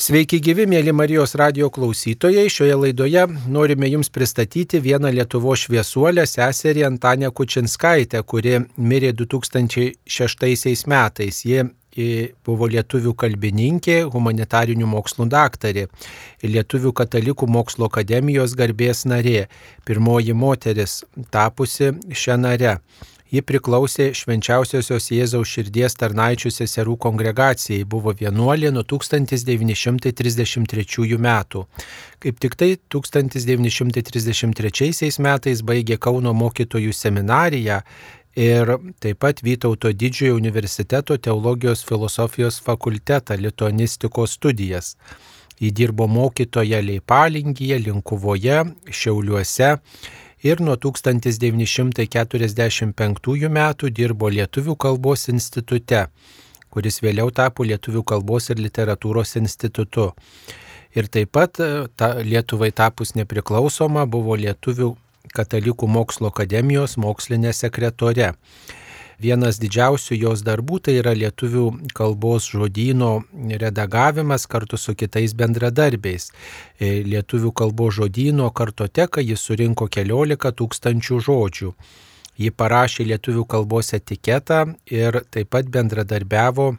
Sveiki gyvi, mėly Marijos radio klausytojai. Šioje laidoje norime Jums pristatyti vieną Lietuvo šviesuolę seserį Antanę Kučinskaitę, kuri mirė 2006 metais. Ji buvo lietuvių kalbininkė, humanitarinių mokslų daktarė, Lietuvių katalikų mokslo akademijos garbės narė, pirmoji moteris tapusi šią narę. Ji priklausė švenčiausiosios Jėzaus širdies tarnaičių seserų kongregacijai, buvo vienuolė nuo 1933 metų. Kaip tik tai 1933 metais baigė Kauno mokytojų seminariją ir taip pat Vytauto didžiojo universiteto teologijos filosofijos fakultetą lituanistikos studijas. Ji dirbo mokytoje Leipalingyje, Linkuvoje, Šiauliuose ir nuo 1945 metų dirbo Lietuvių kalbos institute, kuris vėliau tapo Lietuvių kalbos ir literatūros institutu. Ir taip pat e, ta, Lietuvai tapus nepriklausoma buvo Lietuvių katalikų mokslo akademijos mokslinė sekretore. Vienas didžiausių jos darbų tai yra lietuvių kalbos žodyno redagavimas kartu su kitais bendradarbiais. E, lietuvių kalbos žodyno kartoteką jis surinko keliolika tūkstančių žodžių. Ji parašė lietuvių kalbos etiketą ir taip pat bendradarbiavo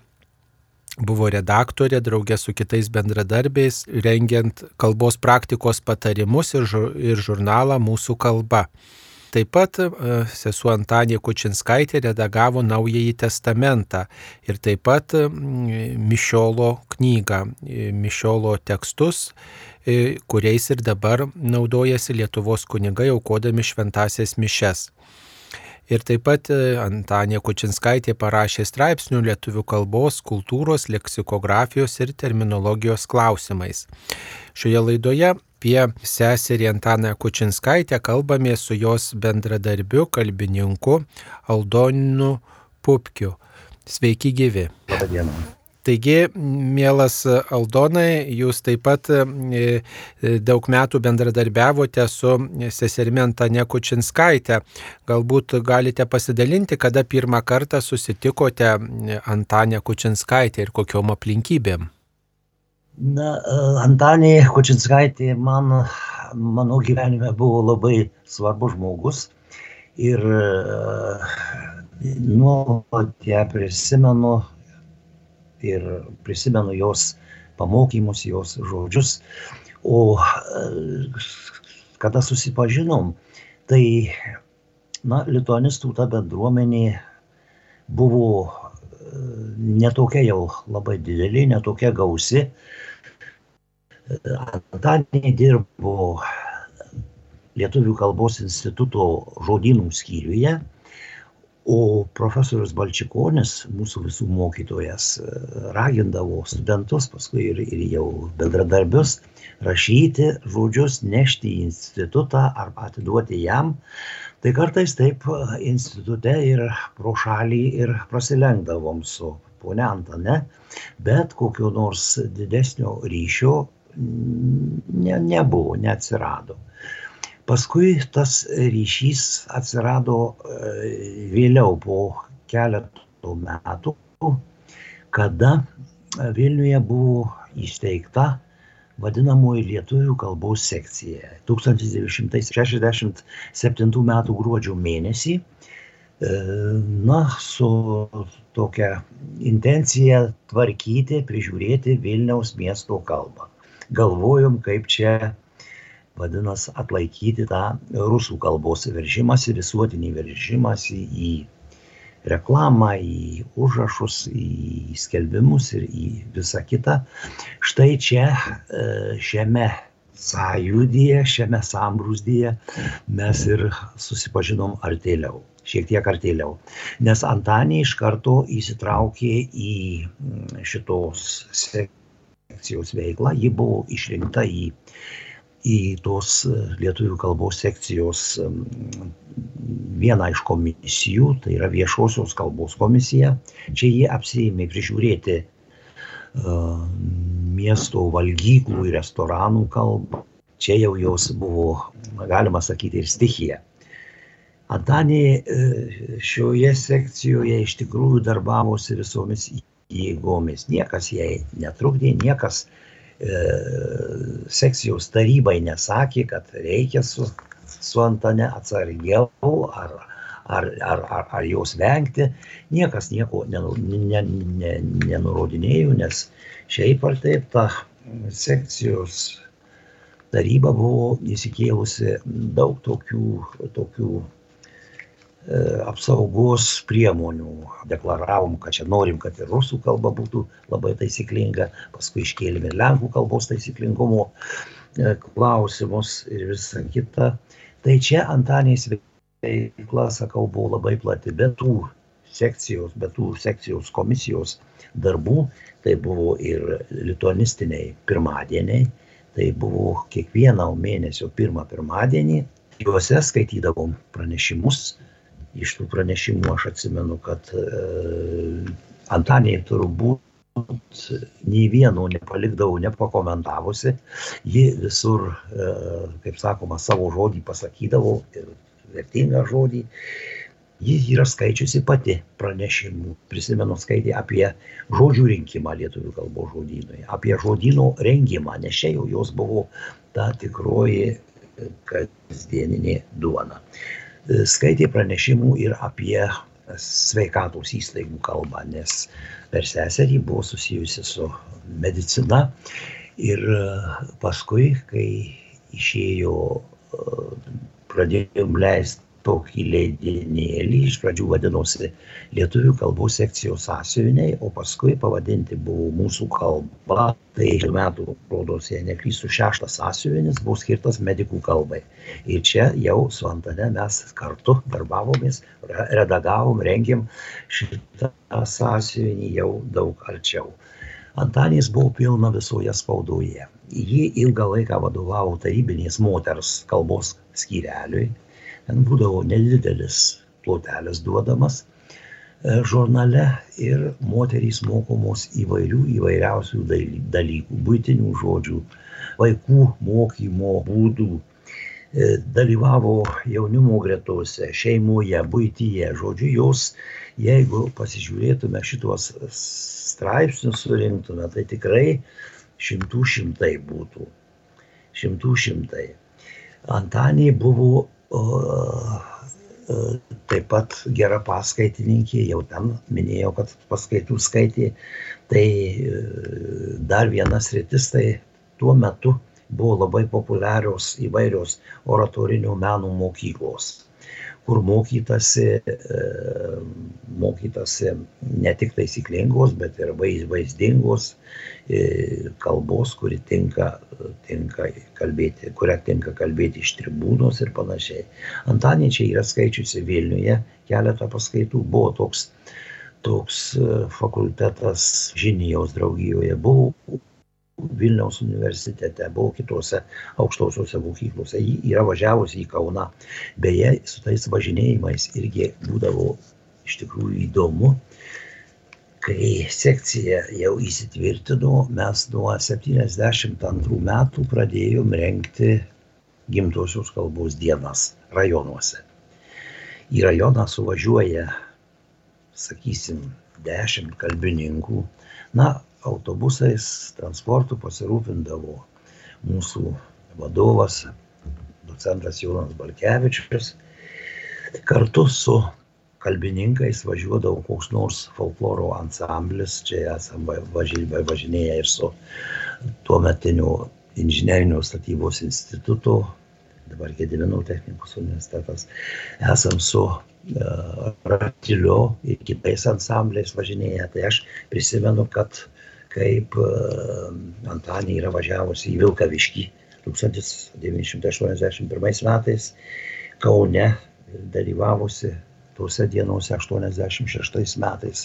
buvo redaktorė draugė su kitais bendradarbiais, rengiant kalbos praktikos patarimus ir, ir žurnalą Mūsų kalba. Taip pat e, sesuo Antanija Kučinskaitė redagavo Naująjį testamentą ir taip pat Mišiolo knygą, e, Mišiolo tekstus, e, kuriais ir dabar naudojasi Lietuvos kunigai aukodami šventasias mišes. Ir taip pat Antanija Kučinskaitė parašė straipsnių lietuvių kalbos, kultūros, leksikografijos ir terminologijos klausimais. Šioje laidoje apie seserį Antaną Kučinskaitę kalbame su jos bendradarbiu, kalbininku Aldoninu Pupkiu. Sveiki gyvi. Labadiena. Taigi, mielas Aldonai, jūs taip pat e, e, daug metų bendradarbiavote su seserimi Antane Kučinskaitė. Galbūt galite pasidalinti, kada pirmą kartą susitikote Antanę Kučinskaitę ir kokiom aplinkybėm. Na, e, Antanė Kočinskaitė man, mano gyvenime buvo labai svarbus žmogus ir e, nuolat ją prisimenu ir prisimenu jos pamokymus, jos žodžius. O e, kada susipažinom, tai, na, lituanistų ta bendruomenė buvo netokia jau labai didelė, netokia gausi. Antanė dirbo Lietuvių kalbos instituto žodynų skyriuje, o profesorius Balčikonis, mūsų visų mokytojas, ragindavo studentus, paskui ir, ir jau bendradarbius, rašyti žodžius, nešti į institutą arba atiduoti jam. Tai kartais taip institute ir pro šalį ir prasilenkdavom su ponia Antane, bet kokio nors didesnio ryšio ne, nebuvo, neatsirado. Paskui tas ryšys atsirado e, vėliau po keletų metų, kada Vilniuje buvo įsteigta vadinamoji lietuvių kalbos sekcija. 1967 m. gruodžio mėnesį, e, na, su tokia intencija tvarkyti, prižiūrėti Vilniaus miesto kalbą galvojom, kaip čia, vadinasi, atlaikyti tą rusų kalbos veržimąsi, visuotinį veržimąsi į reklamą, į užrašus, į skelbimus ir į visą kitą. Štai čia e, šiame sąjūdyje, šiame sambrūzdyje mes ir susipažinom artėliau šiek tiek artėliau. Nes Antanė iš karto įsitraukė į šitos sekcijos veiklą. Ji buvo išrinkta į, į tos e, lietuvių kalbos sekcijos vieną iš komisijų, tai yra viešosios kalbos komisija. Čia jie apsėmė prižiūrėti uh, miesto valgyklų ir restoranų kalbą. Čia jau jos buvo, galima sakyti, ir stichija. Antanė e, šioje sekcijoje iš tikrųjų darbavosi visomis jėgomis. Niekas jai netrukdė, niekas sekcijos tarybai nesakė, kad reikia su, su Antane atsargiau ar, ar, ar, ar, ar jos vengti, niekas nieko nenurodinėjo, nes šiaip ar taip ta sekcijos taryba buvo įsikėlusi daug tokių, tokių e, apsaugos priemonių. Deklaravom, kad čia norim, kad ir rusų kalba būtų labai taisyklinga, paskui iškėlėme ir lenkų kalbos taisyklingumo e, klausimus ir visa kita. Tai čia Antanės veikla, sakau, buvo labai plati, bet tų sekcijos, bet tų sekcijos komisijos darbų, tai buvo ir lituanistiniai pirmadieniai, tai buvo kiekvieno mėnesio pirmą pirmadienį, juose skaitydavom pranešimus. Iš tų pranešimų aš atsimenu, kad e, Antanė turbūt nei vieno nepalikdavau nepakomentavusi, ji visur, e, kaip sakoma, savo žodį pasakydavo ir vertingą žodį ji yra skaičiusi pati pranešimų. Prisimenu, skaitė apie žodžių rinkimą lietuvių kalbos žodynui, apie žodynų rengimą, nes čia jau jos buvo ta tikroji e, kasdieninė duona. E, skaitė pranešimų ir apie sveikatos įstaigų kalbą, nes per seserį buvo susijusi su medicina. Ir e, paskui, kai išėjo, pradėjom leisti tokį leidinėlį, iš pradžių vadinosi Lietuvių kalbos sekcijos sąsiuviniai, o paskui pavadinti buvo mūsų kalba. Tai metų, rodos, jei neklystu, šeštas sąsiuvinis buvo skirtas medikų kalbai. Ir čia jau su Antane mes kartu darbavomės, redagavom, rengėm šitą sąsiuvinį jau daug arčiau. Antanės buvo pilna visoje spaudoje. Ji ilgą laiką vadovavo tarybinės moters kalbos skyreliui ten būdavo nedidelis plotelis duodamas e, žurnale ir moterys mokomos įvairių įvairiausių dalykų, būtinių žodžių, vaikų mokymo būdų, e, dalyvavo jaunimo gretose, šeimoje, būtyje. Žodžiu, jos, jeigu pasižiūrėtume šituos straipsnius, surinktume, tai tikrai šimtų šimtai būtų. Šimtų šimtai. Antanė buvo taip pat gera paskaitininkė, jau ten minėjau, kad paskaitų skaitė. Tai e, dar vienas rytis, tai tuo metu buvo labai populiarios įvairios oratorinio meno mokyklos kur mokytasi, e, mokytasi ne tik taisyklingos, bet ir vaizdingos e, kalbos, kuri tinka, tinka kalbėti, kurią tinka kalbėti iš tribūnos ir panašiai. Antanė čia yra skaičiusi Vilniuje keletą paskaitų, buvo toks toks e, fakultetas Žinijos draugijoje, buvo Vilniaus universitete, buvo kitose aukštosiuose mokyklose. Ji yra važiavusi į Kauną. Beje, su tais važinėjimais irgi būdavo iš tikrųjų įdomu. Kai sekcija jau įsitvirtino, mes nuo 72 metų pradėjom renkti gimtosios kalbos dienas rajonuose. Į rajoną suvažiuoja, sakysim, 10 kalbininkų. Na, autobusais, transportu pasirūpindavo mūsų vadovas, docentas Jonas Balkevičius. Kartu su kalbininkais važiuodavo koks nors folkloro ansamblis, čia esame važinėję ir su tuo metiniu inžinerinio statybos institutu, dabar Gedimino technikos universitetas, esam su uh, Ratiliu ir kitais ansambliais važinėję. Tai aš prisimenu, kad kaip e, Antanė yra važiavusi į Vilkaviškį 1981 metais, Kaune dalyvavusi tuose dienose 86 metais.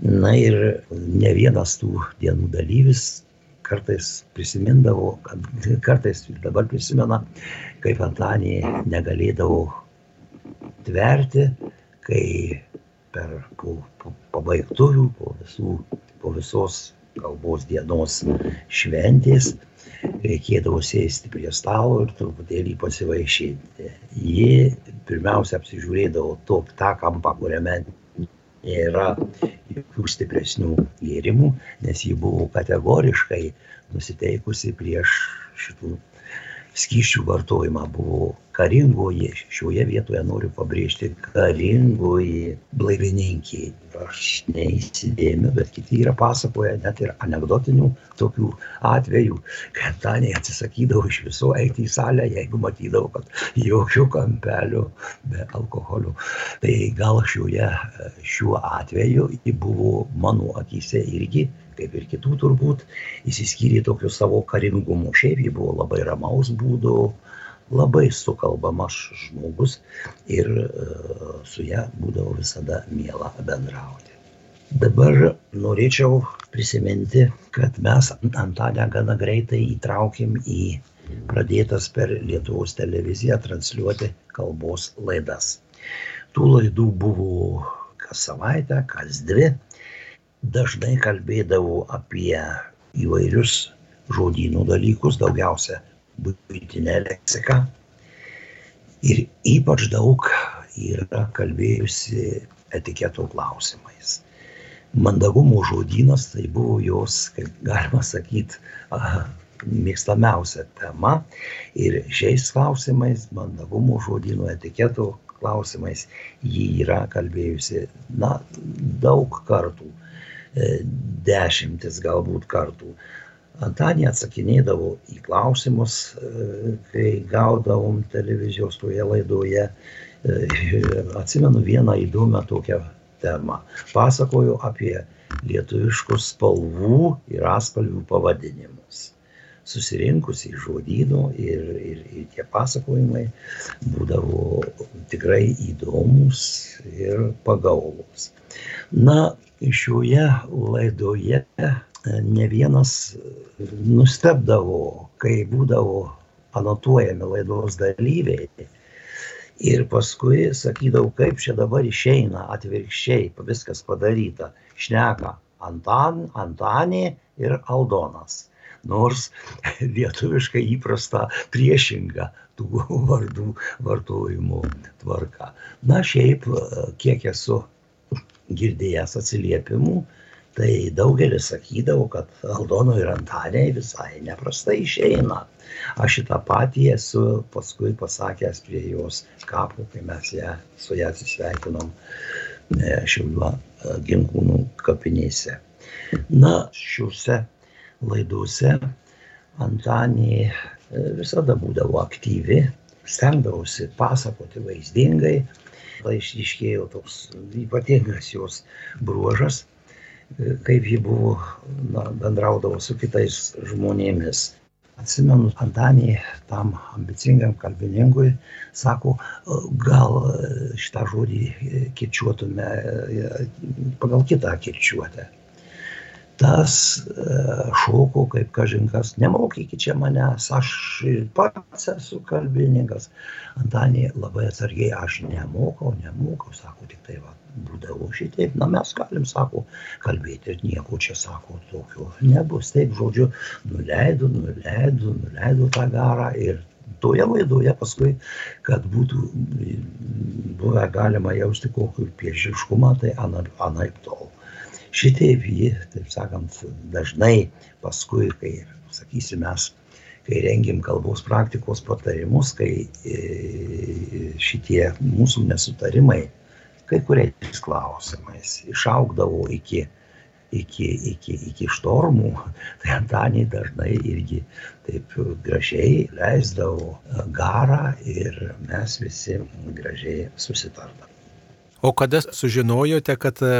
Na ir ne vienas tų dienų dalyvis kartais prisimindavo, kartais dabar prisimena, kaip Antanė negalėdavo tverti, kai per po, po pabaigtuvių, po visų po visos kalbos dienos šventės reikėdavo sėsti prie stalo ir truputėlį pasivaišinti. Ji pirmiausia apsižiūrėdavo to, tą kampą, kuriame nėra jokių stipresnių gėrimų, nes ji buvo kategoriškai nusiteikusi prieš šitų skyšių vartojimą buvo karingoji, šioje vietoje noriu pabrėžti, karingoji blaivininkė. Aš neįsidėmiu, bet kiti yra pasakoję net ir anegdotinių tokių atvejų, kad Danė atsisakydavo iš viso eiti į salę, jeigu matydavo, kad jokio kampelio be alkoholio. Tai gal šioje, šiuo atveju buvo mano akise irgi kaip ir kitų turbūt, įsiskyrė tokiu savo karingumu. Šiaip ji buvo labai ramaus būdo, labai sukalbamas žmogus ir e, su ją būdavo visada miela bendrauti. Dabar norėčiau prisiminti, kad mes Antanę gana greitai įtraukėm į pradėtas per Lietuvos televiziją transliuoti kalbos laidas. Tų laidų buvo kas savaitę, kas dvi dažnai kalbėdavau apie įvairius žodynų dalykus, daugiausia buitinę leksiką. Ir ypač daug yra kalbėjusi etiketo klausimais. Mandagumo žodynas tai buvo jos, kaip galima sakyti, mėgstamiausia tema. Ir šiais klausimais, mandagumo žodyno etiketo klausimais, ji yra kalbėjusi, na, daug kartų dešimtis galbūt kartų. Antanija atsakinėdavo į klausimus, e, kai gaudavom televizijos toje laidoje. E, atsimenu vieną įdomią tokią temą. Pasakoju apie lietuviškus spalvų ir atspalvių pavadinimus. Susirinkus į žodynų ir, ir, ir tie pasakojimai būdavo tikrai įdomus ir pagaulus. Na, šioje laidoje e, ne vienas nustebdavo, kai būdavo anotuojami laidos dalyviai. Ir paskui sakydavau, kaip čia dabar išeina atvirkščiai, viskas padaryta. Šneka Antan, Antanė ir Aldonas. Nors lietuviškai įprasta priešinga tų vardų vartojimo tvarka. Na šiaip, kiek esu girdėjęs atsiliepimų, tai daugelis sakydavo, kad Aldono ir Antaniai visai neprastai išeina. Aš šitą patį esu paskui pasakęs prie jos kapų, kai mes ją, su ją atsisveikinom e, Šiauliuo e, ginkūnų kapinėse. Na, šiuose laiduose Antanė e, visada būdavo aktyvi, stengdavosi pasakoti vaizdingai, tada išryškėjo toks ypatingas jos bruožas, kaip ji buvo, na, bendraudavo su kitais žmonėmis. Atsimenu, Antanį tam ambicingam kalbininkui sako, gal šitą žodį kirčiuotume pagal kitą kirčiuotę tas e, šoko kaip kažinkas, nemokykit čia manęs, aš pats esu kalbininkas. Antanė labai atsargiai, aš nemokau, nemokau, sako, tik tai va, būdavo šitaip, na mes galim, sako, kalbėti ir nieko čia, sako, tokio nebus. Taip, žodžiu, nuleido, nuleido, nuleido tą garą ir toje laidoje paskui, kad būtų buvę galima jausti kokį priešiškumą, tai anaip tol šitaip ji, taip sakant, dažnai paskui, kai, sakysim, mes, kai rengim kalbos praktikos patarimus, kai e, šitie mūsų nesutarimai kai kuriais klausimais išaugdavo iki, iki, iki, iki štormų, tai Antanį dažnai irgi taip gražiai leisdavo garą ir mes visi gražiai susitardavome. O kada sužinojote, kad e,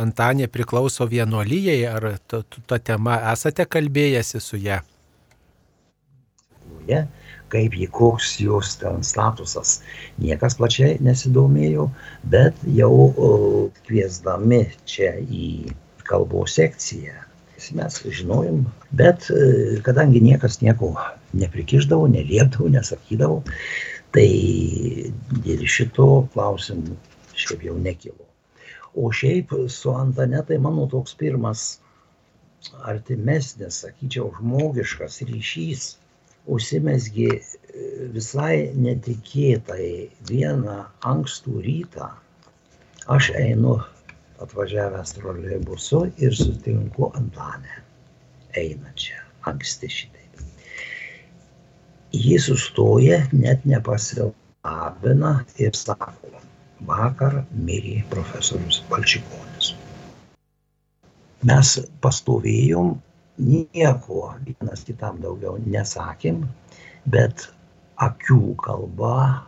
Antanė priklauso vienuolyjei, ar tą temą esate kalbėjęsi su ją? Ja, kaip jį, koks jos ten statusas, niekas plačiai nesidomėjo, bet jau kviesdami čia į kalbos sekciją, mes žinojom, bet e, kadangi niekas nieko neprikiždavo, neliepdavo, nesakydavo, tai dėl šito klausimų šiaip jau nekilo. O šiaip su Antane tai mano toks pirmas artimesnis, sakyčiau, žmogiškas ryšys užsimesgi e, visai netikėtai vieną ankstų rytą. Aš einu atvažiavęs troleibusu ir sutinku Antanę einančią anksti šitaip. Jis sustoja, net nepasilabina ir sako, vakar mirė profesorius Balčikonis. Mes pastovėjom, nieko vienas kitam daugiau nesakėm, bet akių kalba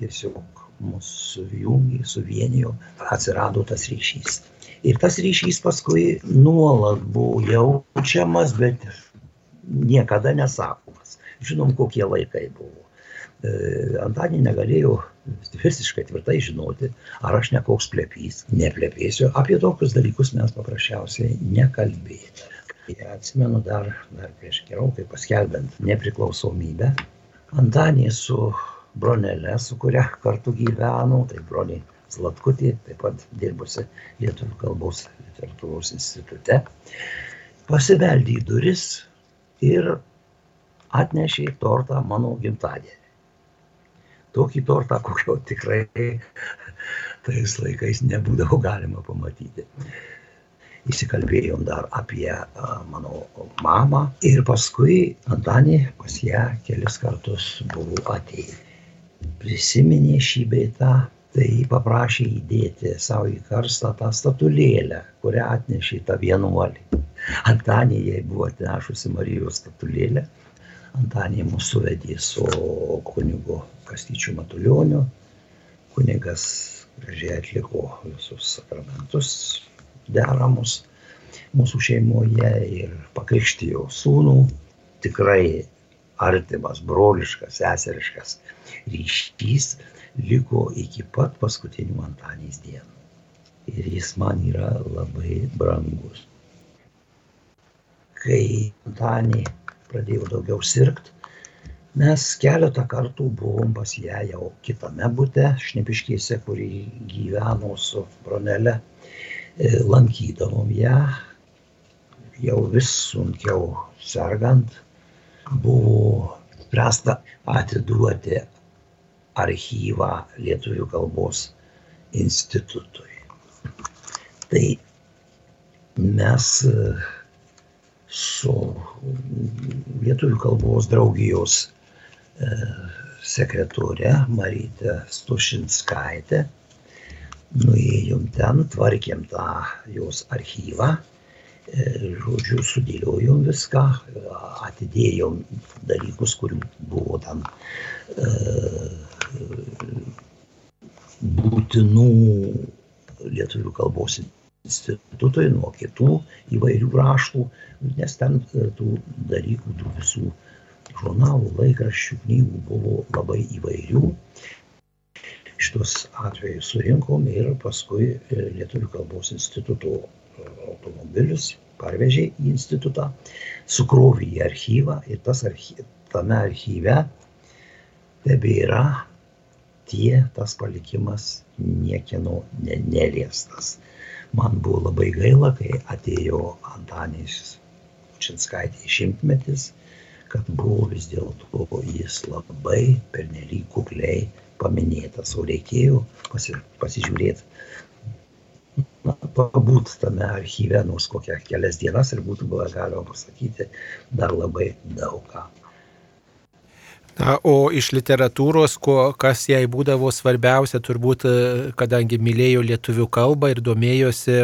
tiesiog mus sujungė, suvienijo, atsirado tas ryšys. Ir tas ryšys paskui nuolat buvo jaučiamas, bet niekada nesakomas. Žinom, kokie laikai buvo. E, Antanį negalėjau visiškai tvirtai žinoti, ar aš ne koks plepys, neplepėsiu. Apie tokius dalykus mes paprasčiausiai nekalbėjome. Atsimenu dar, dar prieš gerokai paskelbent nepriklausomybę, Antanį su bronelė, su kuria kartu gyveno, tai broliai Zlatkutė, taip pat dirbusi Lietuvų kalbos literatūros institute, pasibeldė į duris ir atnešė tortą mano gimtadienį. Tokį tortą, kokio tikrai tais laikais nebūdavo galima pamatyti. Įsikalbėjom dar apie mano mamą ir paskui Antanį pas ją kelis kartus buvo atėjęs prisiminė šį beitą, tai paprašė įdėti savo į karstą tą statulėlę, kurią atnešė tą vienuolį. Antanė jai buvo atnešusi Marijos statulėlę. Antanė mūsų suvedė su kunigu Kastyčiu Matulioniu. Kunigas gražiai atliko visus sakramentus deramus mūsų šeimoje ir pakrikštijo sūnų. Tikrai artimas, broliškas, seseriškas ryšys liko iki pat paskutinių Antanės dienų. Ir jis man yra labai brangus. Kai Antanė pradėjo daugiau sirgti, mes keletą kartų buvom pas ją jau kitame bute, šnipiškėse, kurį gyveno su bronelė, e, lankydavom ją, jau vis sunkiau sergant, buvo spręsta atiduoti archyvą lietuvių kalbos institutui. Tai mes su lietuvių kalbos draugijos e, sekretorė Marytė Stušinskaitė nuėjom ten, tvarkėm tą jos archyvą žodžiu, sudėliojom viską, atidėjom dalykus, kurių buvo e, būtinų lietuvių kalbos institutui nuo kitų įvairių raštų, nes ten e, tų dalykų, tų visų žurnalų, laikraščių, knygų buvo labai įvairių. Šitos atvejus surinkom ir paskui e, Lietuvių kalbos instituto automobilius, parvežė į institutą, sukrovė į archyvą ir tas archy, tame archyve tebėra tie, tas palikimas niekieno ne, neliestas. Man buvo labai gaila, kai atėjo Antanės Činskaitė šimtmetis, kad buvo vis dėlto jis labai pernelyg kukliai paminėtas, o reikėjo pasi, pasižiūrėti na, pabūt tame archyve nors kokią kelias dienas ir būtų buvę galima pasakyti dar labai daug ką. Na, o iš literatūros, ko, kas jai būdavo svarbiausia, turbūt, e, kadangi mylėjo lietuvių kalbą ir domėjosi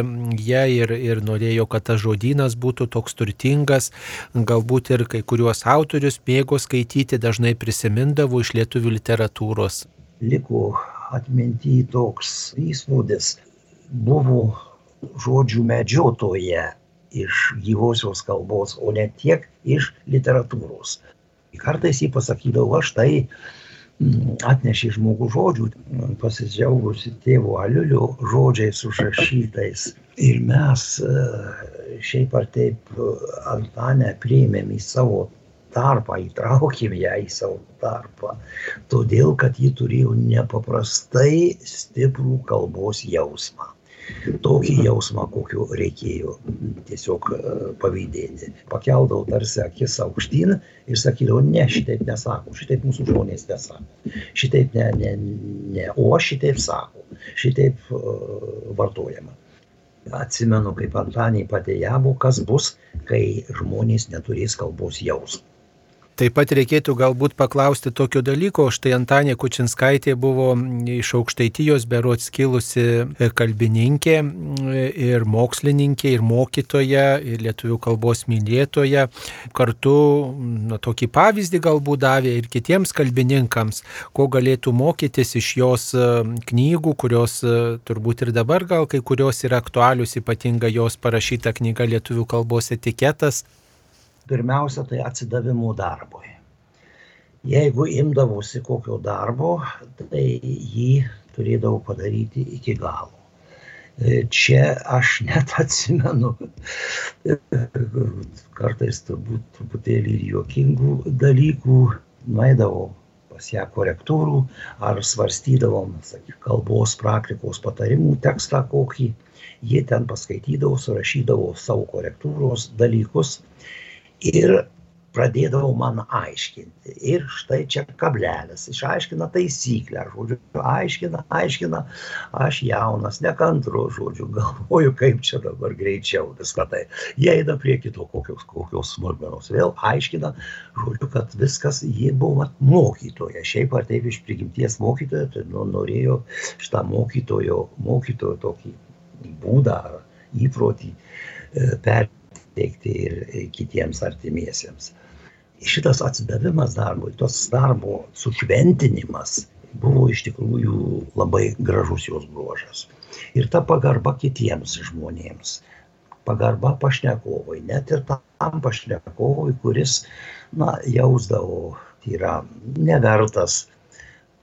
ją ir, ir norėjo, kad tas žodynas būtų toks turtingas, galbūt ir kai kuriuos autorius mėgo skaityti, dažnai prisimindavo iš lietuvių literatūros. Liko atminti toks įspūdis, buvo žodžių medžiotoja iš gyvosios kalbos, o ne tiek iš literatūros. Kartais jį pasakydavo, aš tai mm, atnešė žmogų žodžių, pasidžiaugusi tėvo aliulio žodžiais užrašytais. Ir mes e, šiaip ar taip Antanę priėmėm į savo tarpą, įtraukėm ją į savo tarpą, todėl kad ji turėjo nepaprastai stiprų kalbos jausmą tokį jausmą, kokio reikėjo tiesiog e, pavydėti. Pakeldavau tarsi akis aukštyn ir sakydavau, ne, šitaip nesako, šitaip mūsų žmonės nesako, šitaip ne, ne, ne, o šitaip sako, šitaip uh, vartojama. atsimenu, kaip Antanį patėjavo, kas bus, kai žmonės neturės kalbos jausmų. Taip pat reikėtų galbūt paklausti tokio dalyko, štai Antanė Kučinskaitė buvo iš aukštaitijos berots kilusi e, kalbininkė e, ir mokslininkė ir mokytoja ir lietuvių kalbos mylėtoja. Kartu na, tokį pavyzdį galbūt davė ir kitiems kalbininkams, ko galėtų mokytis iš jos e, knygų, kurios turbūt ir dabar gal kai kurios yra aktualius, ypatinga jos parašyta knyga lietuvių kalbos etiketas pirmiausia, tai atsidavimo darbui. Jeigu imdavosi kokio darbo, tai jį turėdavau padaryti iki galo. E, čia aš net atsimenu, kartais turbūt truputėlį ir juokingų dalykų, nuėdavau pas ją korektūrų ar svarstydavom, sakyk, kalbos praktikos patarimų tekstą kokį, jie ten paskaitydavo, surašydavo savo korektūros dalykus ir pradėdavo man aiškinti. Ir štai čia kablelis, išaiškina taisyklę, žodžiu, aiškina, aiškina, aš jaunas, nekantru, žodžiu, galvoju, kaip čia dabar greičiau viską tai. Jie eina prie kito kokios, kokios smulkmenos, vėl aiškina, žodžiu, kad viskas, ji buvo mokytoja, šiaip ar taip iš prigimties mokytoja, tai nu, norėjo šitą mokytojo, mokytojo tokį būdą, įprotį e, per teikti ir kitiems artimiesiems. Šitas atsidavimas darbui, tos darbo sušventinimas buvo iš tikrųjų labai gražus jos bruožas. Ir ta pagarba kitiems žmonėms, pagarba pašnekovui, net ir tam pašnekovui, kuris, na, jausdavo, tai yra nevertas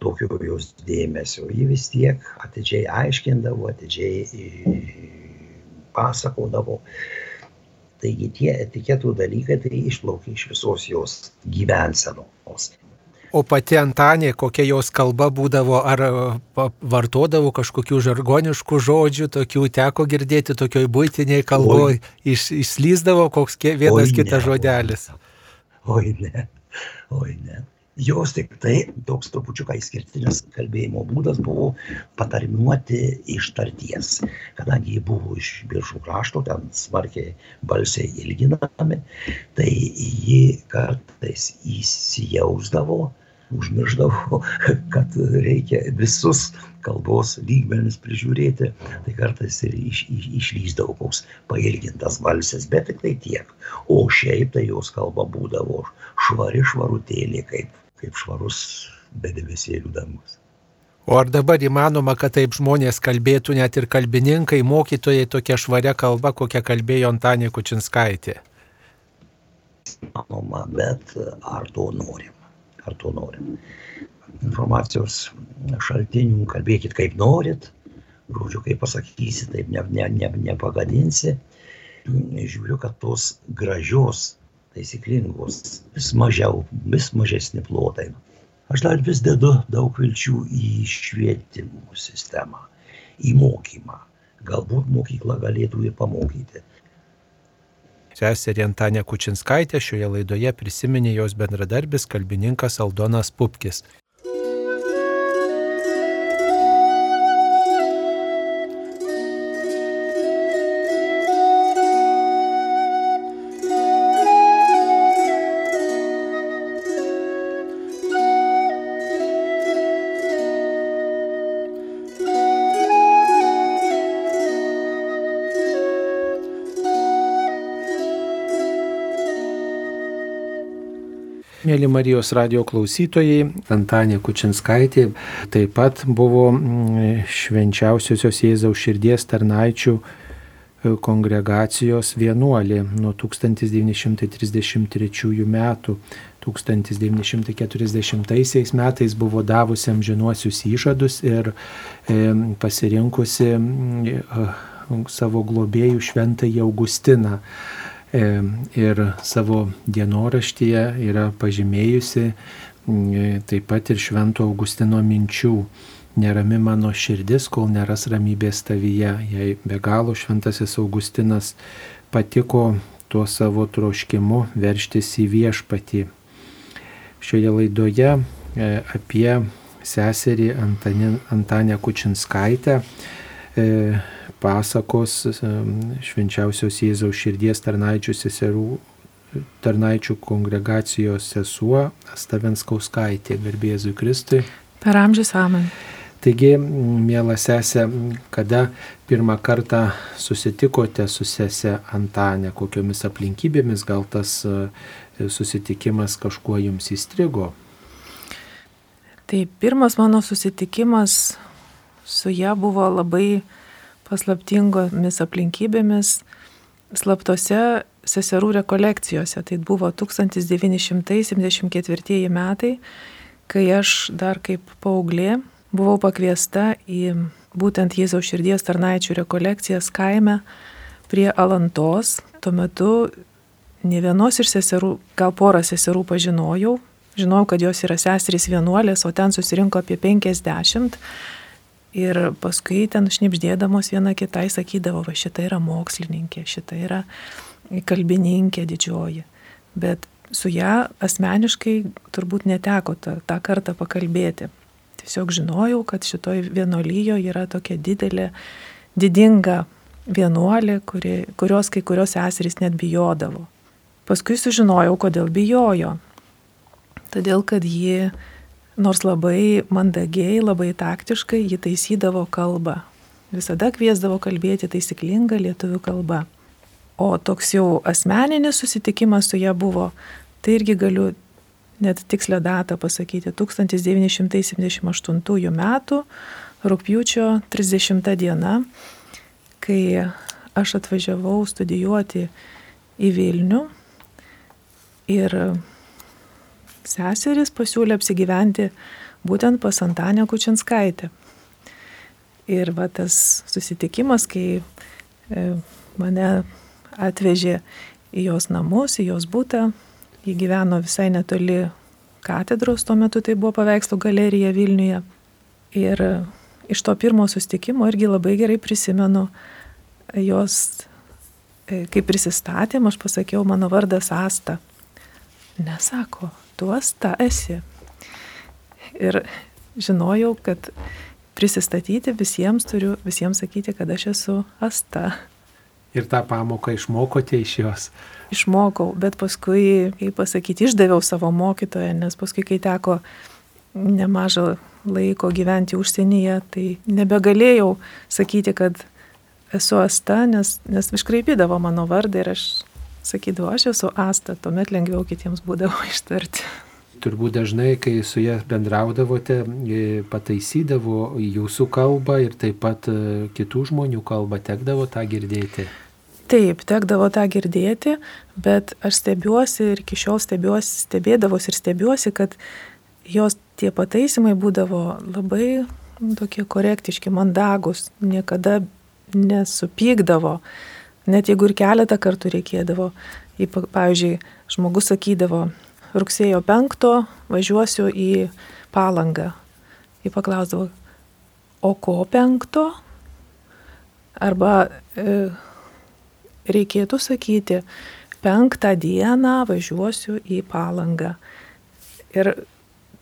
tokio jos dėmesio. Ji vis tiek atidžiai aiškindavo, atidžiai pasakodavo. Taigi tie etiketų dalykai tai išplaukia iš visos jos gyvensenos. O pati Antanė, kokia jos kalba būdavo, ar vartodavo kažkokių žargoniškų žodžių, tokių teko girdėti tokioj būtiniai kalboje, iš, išslyzdavo koks vienas Oi, kitas ne, žodelis. Oi ne, oi ne jos tiktai toks trupučiuką išskirtinis kalbėjimo būdas buvo patarmiuoti iš tarties. Kadangi jie buvo iš biržų krašto, ten smarkiai balsiai ilginami, tai ji kartais įsijausdavo, užmirždavo, kad reikia visus kalbos lygmenis prižiūrėti, tai kartais ir iš, iš, išlyzdavo koks pailgintas balsas, bet tik tai tiek. O šiaip tai jos kalba būdavo švari švarutėlė, kaip kaip švarus be debesėlių dangus. O ar dabar įmanoma, kad taip žmonės kalbėtų net ir kalbininkai, mokytojai tokia švaria kalba, kokią kalbėjo Antanė Kučinskaitė? Manoma, bet ar to norim? Ar to norim? Informacijos šaltinių kalbėkit kaip norit, žodžiu, kaip pasakysi, taip ne, ne, ne, nepagadinsi. Žiūriu, kad tos gražios taisyklingos, vis mažiau, vis mažesni plotai. Aš dar vis dedu daug vilčių į švietimo sistemą, į mokymą. Galbūt mokykla galėtų ir pamokyti. Seserį Antanę Kučinskaitę šioje laidoje prisiminė jos bendradarbis kalbininkas Aldonas Pupkis. Mėly Marijos radio klausytojai, Antanė Kučinskaitė taip pat buvo mm, švenčiausiosios Jėzaus širdies tarnaičių e, kongregacijos vienuolė nuo 1933 metų. 1940 metais buvo davusi amžinuosius įžadus ir e, pasirinkusi mm, savo globėjų šventąjį Augustiną. E, ir savo dienoraštyje yra pažymėjusi e, taip pat ir Švento Augustino minčių. Nerami mano širdis, kol neras ramybės tavyje. Jei be galo Šventasis Augustinas patiko tuo savo troškimu verštis į viešpatį. Šioje laidoje e, apie seserį Antanę Kučinskaitę pasakos švenčiausios Jėzaus širdies tarnaičių seserų tarnaičių kongregacijos sesuo Stavenskauskaitė, garbėzui Kristui. Per amžius amen. Taigi, mėla sesė, kada pirmą kartą susitikote su sesė Antanė, kokiomis aplinkybėmis gal tas e, susitikimas kažkuo jums įstrigo? Tai pirmas mano susitikimas su ją buvo labai paslaptingomis aplinkybėmis, slaptose seserų rekolekcijose. Tai buvo 1974 metai, kai aš dar kaip paauglė buvau pakviesta į būtent Jėzaus širdies tarnaičių rekolekcijas kaime prie Alantos. Tuo metu ne vienos iš seserų, gal porą seserų pažinojau. Žinau, kad jos yra seserys vienuolės, o ten susirinko apie 50. Ir paskui ten šnipždėdamos viena kitai sakydavo, va šita yra mokslininkė, šita yra kalbininkė didžioji. Bet su ją asmeniškai turbūt neteko tą, tą kartą pakalbėti. Tiesiog žinojau, kad šitoj vienolyjo yra tokia didelė, didinga vienuolė, kuri, kurios kai kurios seserys net bijodavo. Paskui sužinojau, kodėl bijojo. Todėl, kad ji nors labai mandagiai, labai taktiškai jį taisydavo kalbą. Visada kviesdavo kalbėti taisyklingą lietuvių kalbą. O toks jau asmeninis susitikimas su ją buvo, tai irgi galiu net tikslę datą pasakyti, 1978 metų, rūpjūčio 30 diena, kai aš atvažiavau studijuoti į Vilnių ir seseris pasiūlė apsigyventi būtent pas Antanę Kučinskaitę. Ir va tas susitikimas, kai e, mane atvežė į jos namus, į jos būtą, ji gyveno visai netoli katedros, tuo metu tai buvo paveikslų galerija Vilniuje. Ir iš to pirmo sustikimo irgi labai gerai prisimenu jos, e, kaip prisistatėm, aš pasakiau, mano vardas Asta. Nesako, tu asta esi. Ir žinojau, kad prisistatyti visiems turiu, visiems sakyti, kad aš esu asta. Ir tą pamoką išmokote iš jos? Išmokau, bet paskui, kaip pasakyti, išdaviau savo mokytoją, nes paskui, kai teko nemažą laiko gyventi užsienyje, tai nebegalėjau sakyti, kad esu asta, nes, nes iškraipydavo mano vardą ir aš sakydavo, aš esu asta, tuomet lengviau kitiems būdavo ištarti. Turbūt dažnai, kai su ją bendraudavote, e, pataisydavo jūsų kalbą ir taip pat e, kitų žmonių kalbą, tekdavo tą girdėti. Taip, tekdavo tą girdėti, bet aš stebiuosi ir iki šiol stebiuosi, stebėdavos ir stebiuosi, kad jos tie pataisimai būdavo labai nu, tokie korektiški, mandagus, niekada nesupykdavo. Net jeigu ir keletą kartų reikėdavo, pavyzdžiui, žmogus sakydavo, rugsėjo 5 važiuosiu į palangą. Jį paklausdavo, o ko 5? Arba e, reikėtų sakyti, penktą dieną važiuosiu į palangą. Ir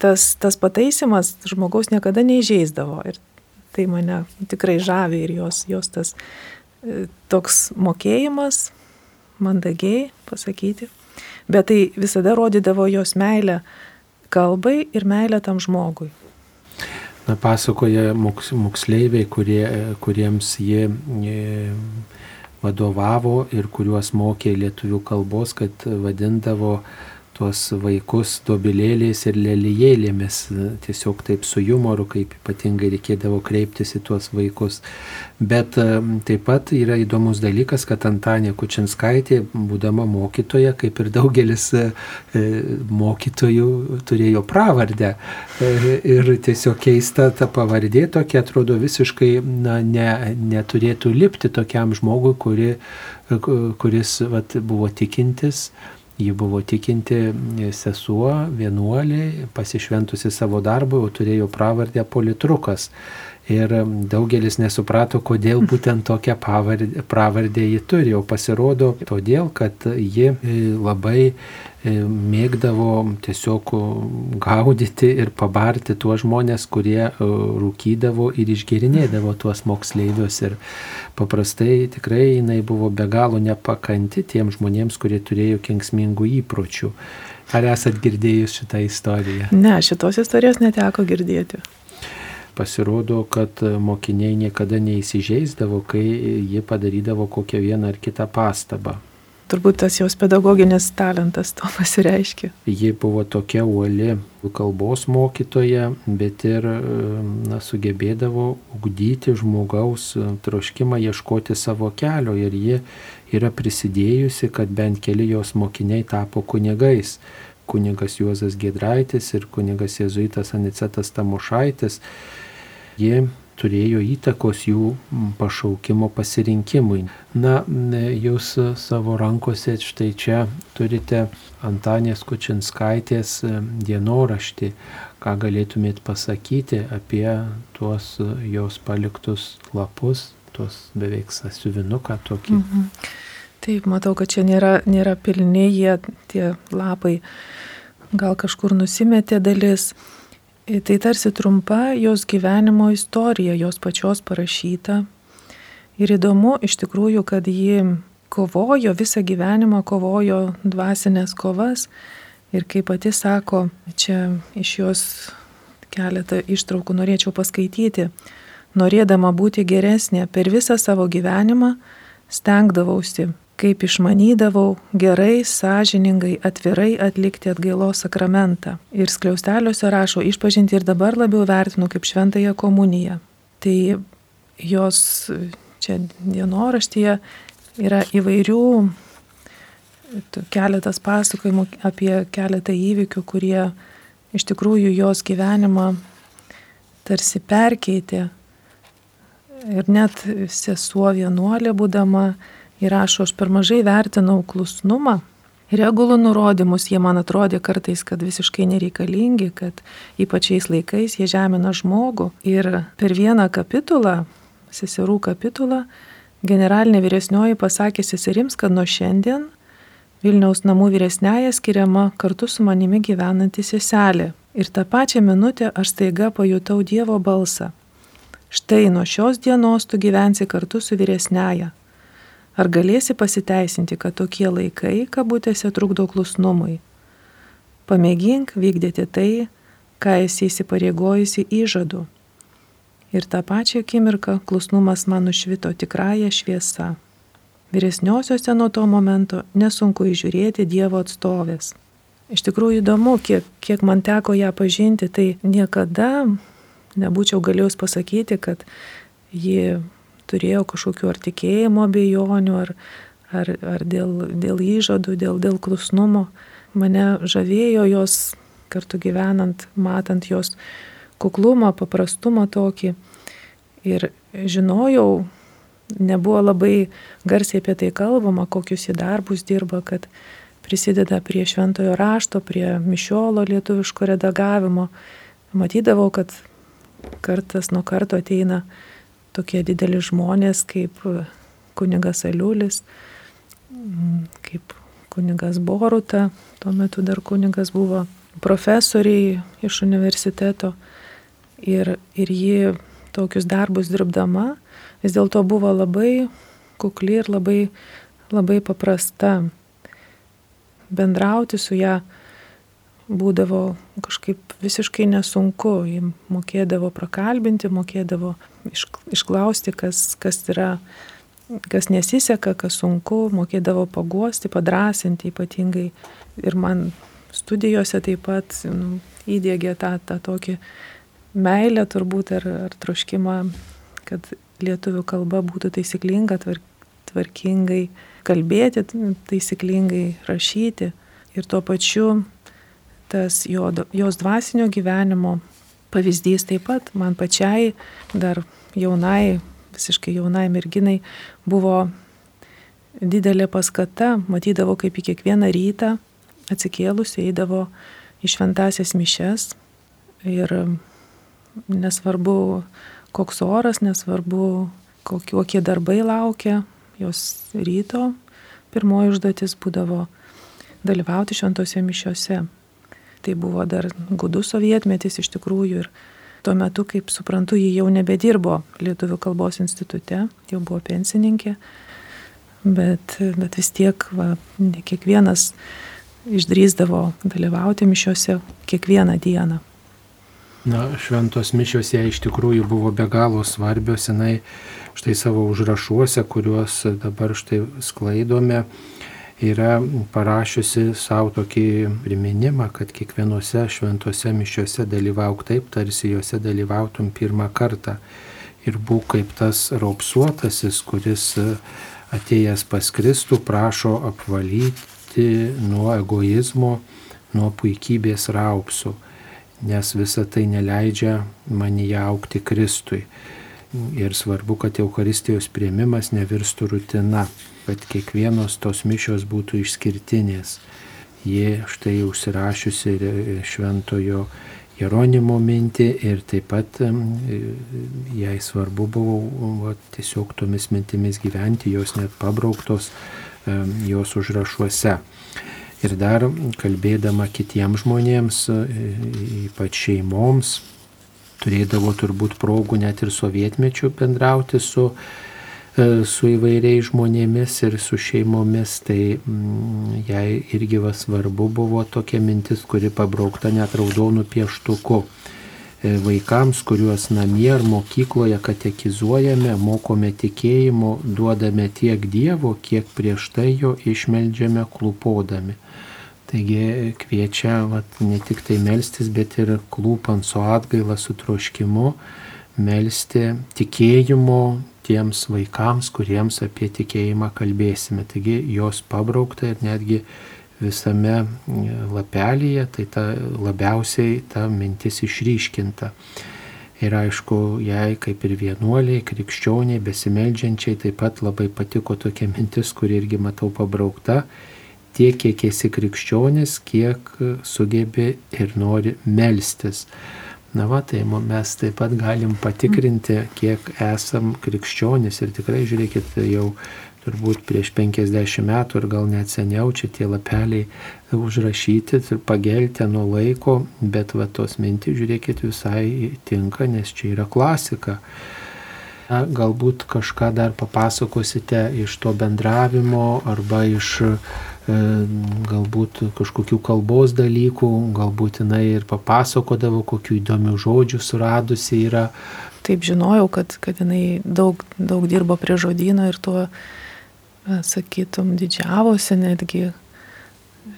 tas, tas pataisimas žmogaus niekada neižeisdavo. Ir tai mane tikrai žavi ir jos, jos tas toks mokėjimas, mandagiai pasakyti, bet tai visada rodydavo jos meilę kalbai ir meilę tam žmogui. Na, pasakoja moks, moksleiviai, kurie, kuriems jie, jie vadovavo ir kuriuos mokė lietuvių kalbos, kad vadindavo tuos vaikus dobilėliais ir lelijėlėmis, tiesiog taip su humoru, kaip ypatingai reikėdavo kreiptis į tuos vaikus. Bet taip pat yra įdomus dalykas, kad Antanė Kučinskaitė, būdama mokytoja, kaip ir daugelis e, mokytojų, turėjo pravardę. E, ir tiesiog keista ta pavardė tokia, atrodo, visiškai na, ne, neturėtų lipti tokiam žmogui, kuri, kuris vat, buvo tikintis Ji buvo tikinti sesuo, vienuolė, pasišventusi savo darbui, o turėjo pravardę politrukas. Ir daugelis nesuprato, kodėl būtent tokią pavardę, pravardę ji turi. O pasirodo todėl, kad ji e, labai e, mėgdavo tiesiog gaudyti ir pabarti tuos žmonės, kurie e, rūkydavo ir išgerinėdavo tuos moksleivius. Ir paprastai tikrai jinai buvo be galo nepakanti tiem žmonėms, kurie turėjo kenksmingų įpročių. Ar esat girdėjus šitą istoriją? Ne, šitos istorijos neteko girdėti. Pasirodo, kad mokiniai niekada neįsižeisdavo, kai jie padarydavo kokią vieną ar kitą pastabą. Turbūt tas jos pedagoginis talentas to pasireiškia. Ji buvo tokia uoli kalbos mokytoja, bet ir na, sugebėdavo ugdyti žmogaus troškimą ieškoti savo kelio ir ji yra prisidėjusi, kad bent keli jos mokiniai tapo kunigais. Kunigas Juozas Gedraitis ir kunigas Jėzuitas Anicetas Tamošaitis. Jie turėjo įtakos jų pašaukimo pasirinkimui. Na, jūs savo rankose štai čia turite Antanės Kučinskaitės dienoraštį. Ką galėtumėt pasakyti apie tuos jos paliktus lapus, tuos beveik sasiuvinuką tokį? Mhm. Taip, matau, kad čia nėra, nėra pilni jie, tie lapai. Gal kažkur nusimetė dalis. Tai tarsi trumpa jos gyvenimo istorija, jos pačios parašyta. Ir įdomu iš tikrųjų, kad ji kovojo, visą gyvenimą kovojo dvasinės kovas. Ir kaip pati sako, čia iš jos keletą ištraukų norėčiau paskaityti. Norėdama būti geresnė per visą savo gyvenimą, stengdavausi kaip išmanydavau gerai, sąžiningai, atvirai atlikti atgailos sakramentą. Ir skliausteliuose rašo išpažinti ir dabar labiau vertinu kaip šventąją komuniją. Tai jos čia dienoraštyje yra įvairių keletas pasakojimų apie keletą įvykių, kurie iš tikrųjų jos gyvenimą tarsi perkeitė. Ir net sesuo vienuolė būdama įrašo, aš per mažai vertinau klusnumą. Regulų nurodymus jie man atrodė kartais, kad visiškai nereikalingi, kad ypač šiais laikais jie žemina žmogų. Ir per vieną kapitulą, seserų kapitulą, generalinė vyresnioji pasakė seserims, kad nuo šiandien Vilniaus namų vyresnėje skiriama kartu su manimi gyvenanti seselė. Ir tą pačią minutę aš staiga pajutau Dievo balsą. Štai nuo šios dienos tu gyvensi kartu su vyresnėje Ar galėsi pasiteisinti, kad tokie laikai, kabutėse, trukdo klusnumui? Pamėgink vykdyti tai, ką esi įsipareigojusi įžadu. Ir tą pačią akimirką klusnumas man nušvito tikrąją šviesą. Vyresniosiuose nuo to momento nesunku įžiūrėti Dievo atstovės. Iš tikrųjų įdomu, kiek, kiek man teko ją pažinti, tai niekada nebūčiau galėjus pasakyti, kad ji turėjo kažkokiu ar tikėjimo abejonių, ar, ar, ar dėl, dėl įžadų, dėl, dėl klusnumo. Mane žavėjo jos kartu gyvenant, matant jos kuklumą, paprastumą tokį. Ir žinojau, nebuvo labai garsiai apie tai kalbama, kokius į darbus dirba, kad prisideda prie šventojo rašto, prie mišiolo lietuviško redagavimo. Matydavau, kad kartas nuo karto ateina tokie dideli žmonės kaip kunigas Aliulis, kaip kunigas Boruta, tuo metu dar kunigas buvo profesoriai iš universiteto ir, ir ji tokius darbus dirbdama vis dėlto buvo labai kukli ir labai, labai paprasta. Bendrauti su ją būdavo kažkaip visiškai nesunku, ji mokėdavo prakalbinti, mokėdavo išklausti, kas, kas yra, kas nesiseka, kas sunku, mokėdavo paguosti, padrasinti ypatingai. Ir man studijose taip pat nu, įdėgė tą, tą tokį meilę turbūt ar, ar troškimą, kad lietuvių kalba būtų taisyklinga, tvarkingai kalbėti, taisyklingai rašyti. Ir tuo pačiu tas jo, jos dvasinio gyvenimo pavyzdys taip pat man pačiai, dar jaunai, visiškai jaunai merginai, buvo didelė paskata, matydavo kaip į kiekvieną rytą atsikėlus eidavo į šventasias mišes ir nesvarbu, koks oras, nesvarbu, kokie darbai laukia, jos ryto pirmoji užduotis būdavo dalyvauti šventose mišiuose. Tai buvo dar gudus sovietmetis iš tikrųjų ir tuo metu, kaip suprantu, ji jau nebedirbo Lietuvų kalbos institute, jau buvo pensininkė, bet, bet vis tiek va, ne kiekvienas išdrįsdavo dalyvauti mišiuose kiekvieną dieną. Na, šventos mišios jai iš tikrųjų buvo be galo svarbios, jinai štai savo užrašuose, kuriuos dabar štai sklaidome, yra parašiusi savo tokį priminimą, kad kiekvienose šventose mišiuose dalyvauk taip, tarsi juose dalyvautum pirmą kartą. Ir būk kaip tas raupsuotasis, kuris atėjęs pas Kristų prašo apvalyti nuo egoizmo, nuo puikybės raupsų nes visa tai neleidžia manyje aukti Kristui. Ir svarbu, kad Euharistijos prieimimas nevirstų rutina, kad kiekvienos tos mišios būtų išskirtinės. Jie štai užsirašiusi šventojo Jeronimo mintį ir taip pat jai svarbu buvo va, tiesiog tomis mintimis gyventi, jos net pabrauktos jos užrašuose. Ir dar kalbėdama kitiems žmonėms, e, ypač šeimoms, turėdavo turbūt progų net ir sovietmečių bendrauti su, su įvairiais žmonėmis ir su šeimomis, tai mm, jai irgi svarbu buvo tokia mintis, kuri pabraukta net raudonų pieštuku. E, vaikams, kuriuos namie ar mokykloje katekizuojame, mokome tikėjimo, duodame tiek Dievo, kiek prieš tai jo išmeldžiame klupodami. Taigi kviečia vat, ne tik tai melstis, bet ir klūpant su atgaila, su troškimu, melsti tikėjimo tiems vaikams, kuriems apie tikėjimą kalbėsime. Taigi jos pabraukta ir netgi visame lapelyje, tai ta, labiausiai ta mintis išryškinta. Ir aišku, jai kaip ir vienuoliai, krikščioniai, besimeldžiančiai taip pat labai patiko tokia mintis, kuri irgi matau pabraukta tiek, kiek esi krikščionis, kiek sugebi ir nori melstis. Na va, tai mes taip pat galim patikrinti, kiek esam krikščionis ir tikrai žiūrėkit, jau turbūt prieš 50 metų ir gal net seniau čia tie lapeliai užrašyti ir pagelti nuo laiko, bet va tos mintys, žiūrėkit, visai tinka, nes čia yra klasika. Na, galbūt kažką dar papasakosite iš to bendravimo arba iš galbūt kažkokių kalbos dalykų, galbūt jinai ir papasakodavo, kokių įdomių žodžių suradusi yra. Taip žinojau, kad, kad jinai daug, daug dirbo prie žodino ir tuo, e, sakytum, didžiavosi netgi.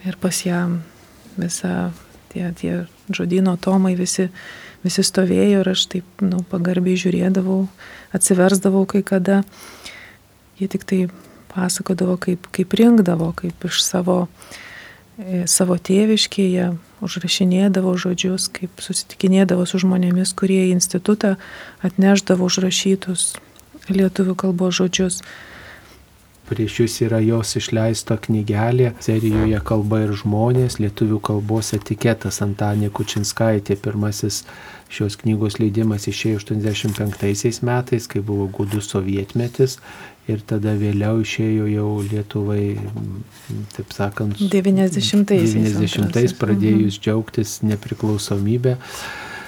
Ir pas ją visa tie, tie žodino tomai visi, visi stovėjo ir aš taip nu, pagarbiai žiūrėdavau, atsiversdavau kai kada. Jie tik tai pasakodavo, kaip, kaip rinkdavo, kaip iš savo, e, savo tėviškėje užrašinėdavo žodžius, kaip susitikinėdavo su žmonėmis, kurie į institutą atneždavo užrašytus lietuvių kalbos žodžius. Prieš jūs yra jos išleista knygelė, serijoje kalba ir žmonės, lietuvių kalbos etiketas Antanė Kučinskaitė, pirmasis šios knygos leidimas išėjo 85 metais, kai buvo gudus sovietmetis ir tada vėliau išėjo jau Lietuvai, taip sakant, 90-ais 90 pradėjus mhm. džiaugtis nepriklausomybę.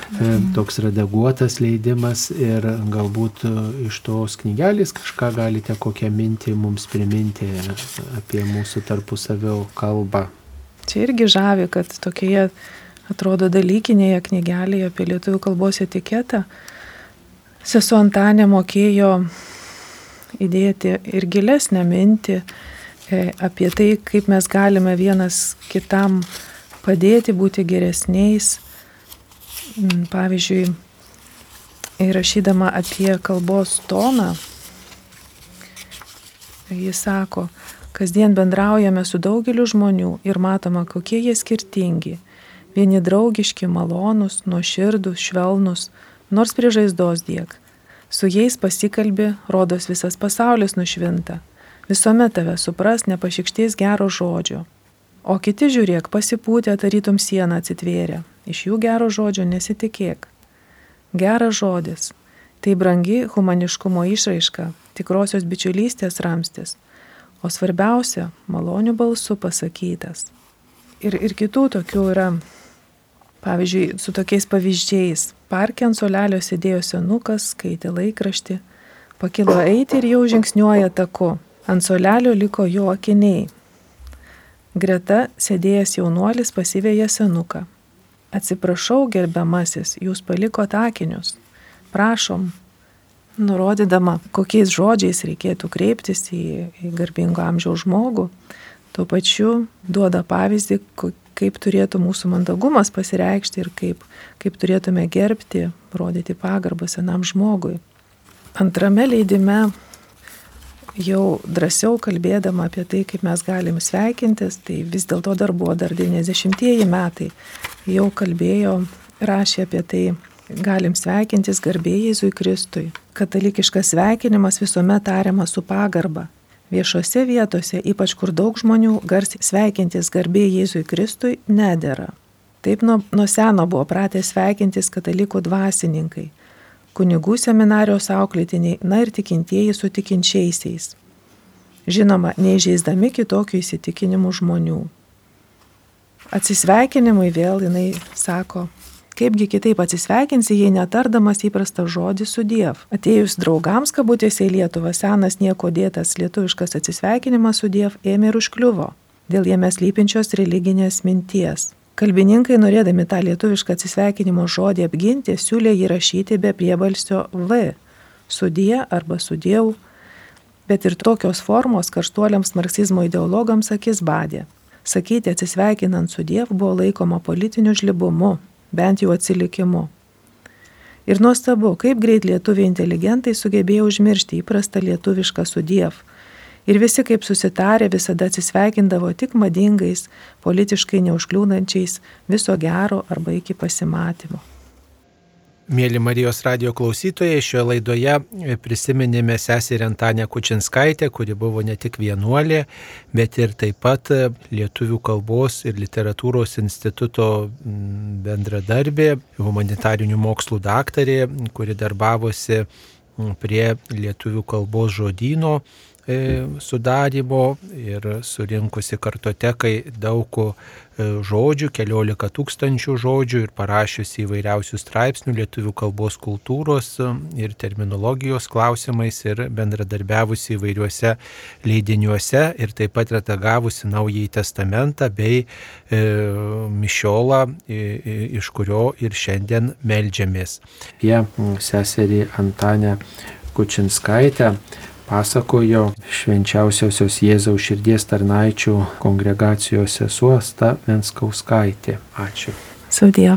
Mhm. Toks redaguotas leidimas ir galbūt e, iš tos knygelės kažką galite kokią mintį mums priminti apie mūsų tarpusavio kalbą. Čia irgi žavi, kad tokioje atrodo dalykinėje knygelėje apie lietuvių kalbos etiketą sesuo Antanė mokėjo įdėti ir gilesnę mintį e, apie tai, kaip mes galime vienas kitam padėti būti geresniais. Mm, pavyzdžiui, įrašydama apie kalbos toną, jis sako, kasdien bendraujame su daugeliu žmonių ir matoma, kokie jie skirtingi. Vieni draugiški, malonūs, nuoširdus, švelnus, nors prie žaizdos diek Su jais pasikalbi, rodos visas pasaulis nušvinta. Visuomet tave supras, nepašikšties gero žodžio. O kiti žiūrėk, pasipūtę tarytum sieną atsitvėrė. Iš jų gero žodžio nesitikėk. Geras žodis. Tai brangi humaniškumo išraiška, tikrosios bičiulystės ramstis, o svarbiausia - malonių balsų pasakytas. Ir, ir kitų tokių yra, pavyzdžiui, su tokiais pavyzdžiais. Parke ant solelio sėdėjo senukas, skaitė laikraštį, pakilo eiti ir jau žingsniuoja taku. Ant solelio liko jo akiniai. Greta sėdėjęs jaunuolis pasivėja senuką. Atsiprašau, gerbiamasis, jūs palikote akinius. Prašom, nurodydama, kokiais žodžiais reikėtų kreiptis į, į garbingo amžiaus žmogų, tuo pačiu duoda pavyzdį, kaip turėtų mūsų mandagumas pasireikšti ir kaip, kaip turėtume gerbti, rodyti pagarbą senam žmogui. Antrame leidime jau drąsiau kalbėdama apie tai, kaip mes galim sveikintis, tai vis dėlto dar buvo dar 90-ieji metai, jau kalbėjo, rašė apie tai, galim sveikintis garbėjai Jėzui Kristui. Katalikiškas sveikinimas visuomet tariamas su pagarba. Viešose vietose, ypač kur daug žmonių, garsiai sveikintis garbėjai Jėzui Kristui nedėra. Taip nuo, nuo seno buvo pratę sveikintis katalikų dvasininkai, kunigų seminarijos auklėtiniai, na ir tikintieji su tikinčiaisiais. Žinoma, neižeisdami kitokių įsitikinimų žmonių. Atsisveikinimui vėl jinai sako, Kaipgi kitaip atsisveikinsi, jei netardamas įprastą žodį su Diev. Atėjus draugams kabutėse į Lietuvą, senas nieko dėtas lietuviškas atsisveikinimas su Diev ėmė ir užkliuvo dėl jame slypinčios religinės minties. Kalbininkai, norėdami tą lietuvišką atsisveikinimo žodį apginti, siūlė jį rašyti be priebalsio V - sudie arba sudėjau, bet ir tokios formos karštuoliams marksizmo ideologams akis badė. Sakyti atsisveikinant su Dievu buvo laikoma politiniu žlibumu, bent jau atsilikimu. Ir nuostabu, kaip greit lietuviai inteligentai sugebėjo užmiršti įprastą lietuvišką sudiev. Ir visi kaip susitarė visada atsisveikindavo tik madingais, politiškai neužkliūnančiais viso gero arba iki pasimatymo. Mėly Marijos radio klausytojai, šioje laidoje prisiminėme seserį Antanę Kučinskaitę, kuri buvo ne tik vienuolė, bet ir taip pat Lietuvių kalbos ir literatūros instituto bendradarbė, humanitarinių mokslų daktarė, kuri darbavosi prie Lietuvių kalbos žodino E, sudarimo ir surinkusi kartotekai daug e, žodžių, keliolika tūkstančių žodžių ir parašiusi įvairiausių straipsnių lietuvių kalbos kultūros e, ir terminologijos klausimais ir bendradarbiavusi įvairiuose leidiniuose ir taip pat redagavusi Naująjį testamentą bei e, Mišiolą, e, iš kurio ir šiandien melžiamės. Jie seserį Antanę Kučinskaitę pasakojo švenčiausiosios Jėzaus širdies tarnaičių kongregacijos sesuo Sta Venskauskaitė. Ačiū. Sudie.